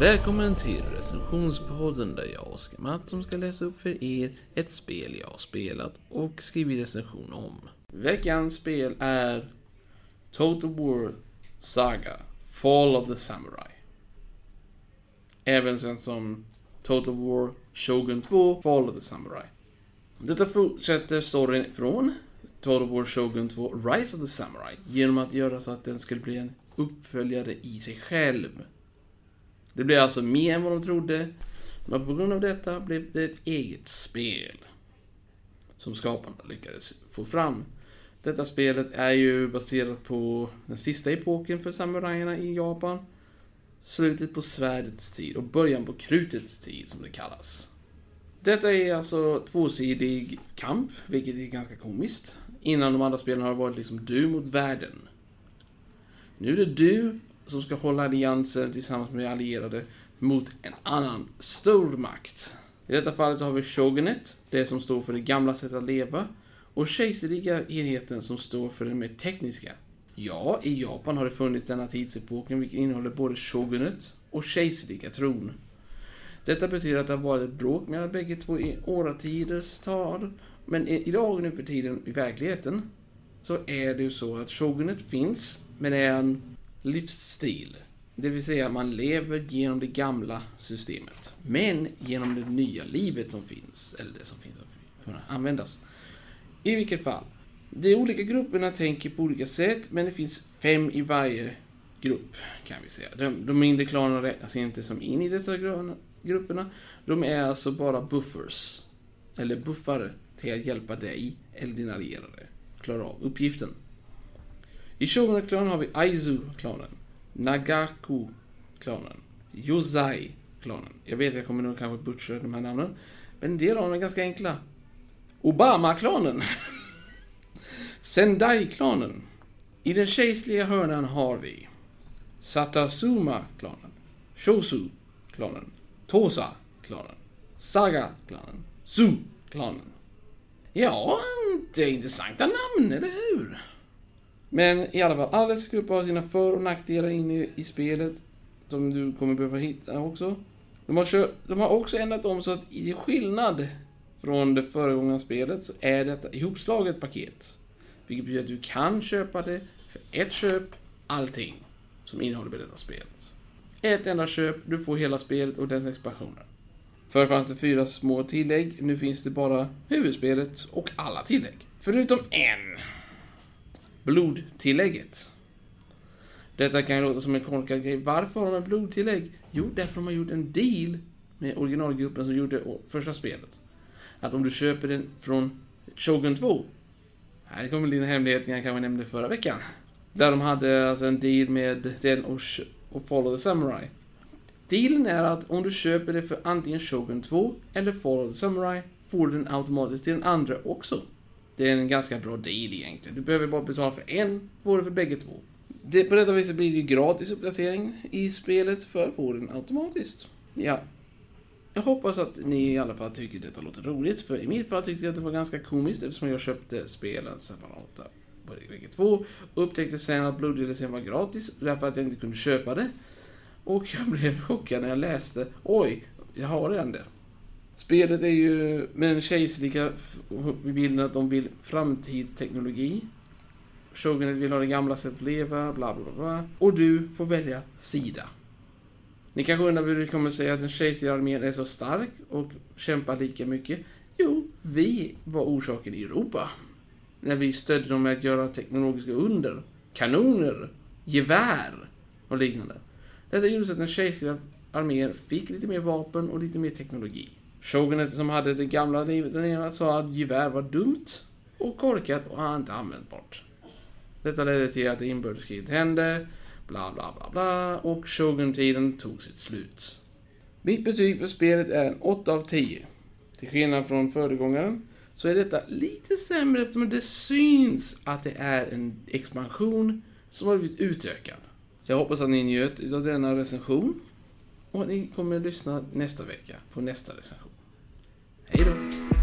Välkommen till recensionspodden där jag, Oskar Mattsson, ska läsa upp för er ett spel jag har spelat och skrivit recension om. Veckans spel är Total War Saga Fall of the Samurai. Även sen som Total War Shogun 2 Fall of the Samurai. Detta fortsätter storyn från Total War Shogun 2 Rise of the Samurai genom att göra så att den skulle bli en uppföljare i sig själv. Det blev alltså mer än vad de trodde, men på grund av detta blev det ett eget spel. Som skaparna lyckades få fram. Detta spelet är ju baserat på den sista epoken för samurajerna i Japan. Slutet på svärdets tid och början på krutets tid som det kallas. Detta är alltså tvåsidig kamp, vilket är ganska komiskt. Innan de andra spelen har det varit liksom du mot världen. Nu är det du som ska hålla allianser tillsammans med allierade mot en annan stormakt. I detta fallet har vi Shogunet, det som står för det gamla sättet att leva, och kejserliga enheten som står för det mer tekniska. Ja, i Japan har det funnits denna tidsepoken vilket innehåller både Shogunet och kejserliga tron. Detta betyder att det har varit ett bråk mellan bägge två i åratiders tal, men idag nu för tiden i verkligheten så är det ju så att Shogunet finns, men är en livsstil. Det vill säga man lever genom det gamla systemet. Men genom det nya livet som finns, eller det som finns att kunna användas. I vilket fall, de olika grupperna tänker på olika sätt, men det finns fem i varje grupp, kan vi säga. De, de mindre klanerna räknas inte som in i dessa grupperna. De är alltså bara buffers, eller buffare, till att hjälpa dig eller dina allierade klara av uppgiften. I Shogunat-klanen har vi Aizu-klanen, Nagaku-klanen, Yozai-klanen. Jag vet, jag kommer nog kanske butcha de här namnen. Men en del av dem är ganska enkla. Obama-klanen. Sendai-klanen. I den kejserliga hörnan har vi Satasuma-klanen, Shosu-klanen, Tosa-klanen, Saga-klanen, Su-klanen. Ja, det är intressanta namn, eller hur? Men i alla fall, alla dessa grupper har sina för och nackdelar inne i spelet. Som du kommer behöva hitta också. De har, kört, de har också ändrat om så att i skillnad från det föregångna spelet så är detta ihopslaget paket. Vilket betyder att du kan köpa det för ett köp, allting som innehåller detta spelet. Ett enda köp, du får hela spelet och dess expansioner. Förr fanns det fyra små tillägg, nu finns det bara huvudspelet och alla tillägg. Förutom en blodtillägget. Detta kan ju låta som en korkad grej. Varför har de ett blodtillägg? Jo, därför de har gjort en deal med originalgruppen som gjorde första spelet. Att om du köper den från Shogun 2. Här kommer dina hemlighet jag kanske nämnde förra veckan. Där de hade alltså en deal med den och, och Follow the Samurai. Dealen är att om du köper det för antingen Shogun 2 eller Follow the Samurai får du den automatiskt till den andra också. Det är en ganska bra deal egentligen. Du behöver bara betala för en, får du för bägge två. Det, på detta viset blir det gratis uppdatering i spelet för får den automatiskt. Ja. Jag hoppas att ni i alla fall tycker detta låter roligt, för i mitt fall tyckte jag att det var ganska komiskt eftersom jag köpte spelen separata på bägge två och upptäckte sen att bloddelen var gratis därför att jag inte kunde köpa det. Och jag blev chockad när jag läste, oj, jag har redan det. Spelet är ju med den kejserliga bilden att de vill framtidsteknologi. Shogunet vill ha det gamla sättet att leva, bla bla bla. Och du får välja sida. Ni kanske undrar hur det kommer sig att den kejserliga armén är så stark och kämpar lika mycket. Jo, vi var orsaken i Europa. När vi stödde dem med att göra teknologiska under. Kanoner, gevär och liknande. Detta gjorde så att den kejserliga armén fick lite mer vapen och lite mer teknologi. Shogunet som hade det gamla livet den ena, sa att gevär var dumt och korkat och inte användbart. Detta ledde till att inbördeskriget hände, bla bla bla bla, och Shogun-tiden tog sitt slut. Mitt betyg för spelet är en 8 av 10. Till skillnad från föregångaren så är detta lite sämre eftersom det syns att det är en expansion som har blivit utökad. Jag hoppas att ni njöt av denna recension och ni kommer att lyssna nästa vecka på nästa recension. Hej då!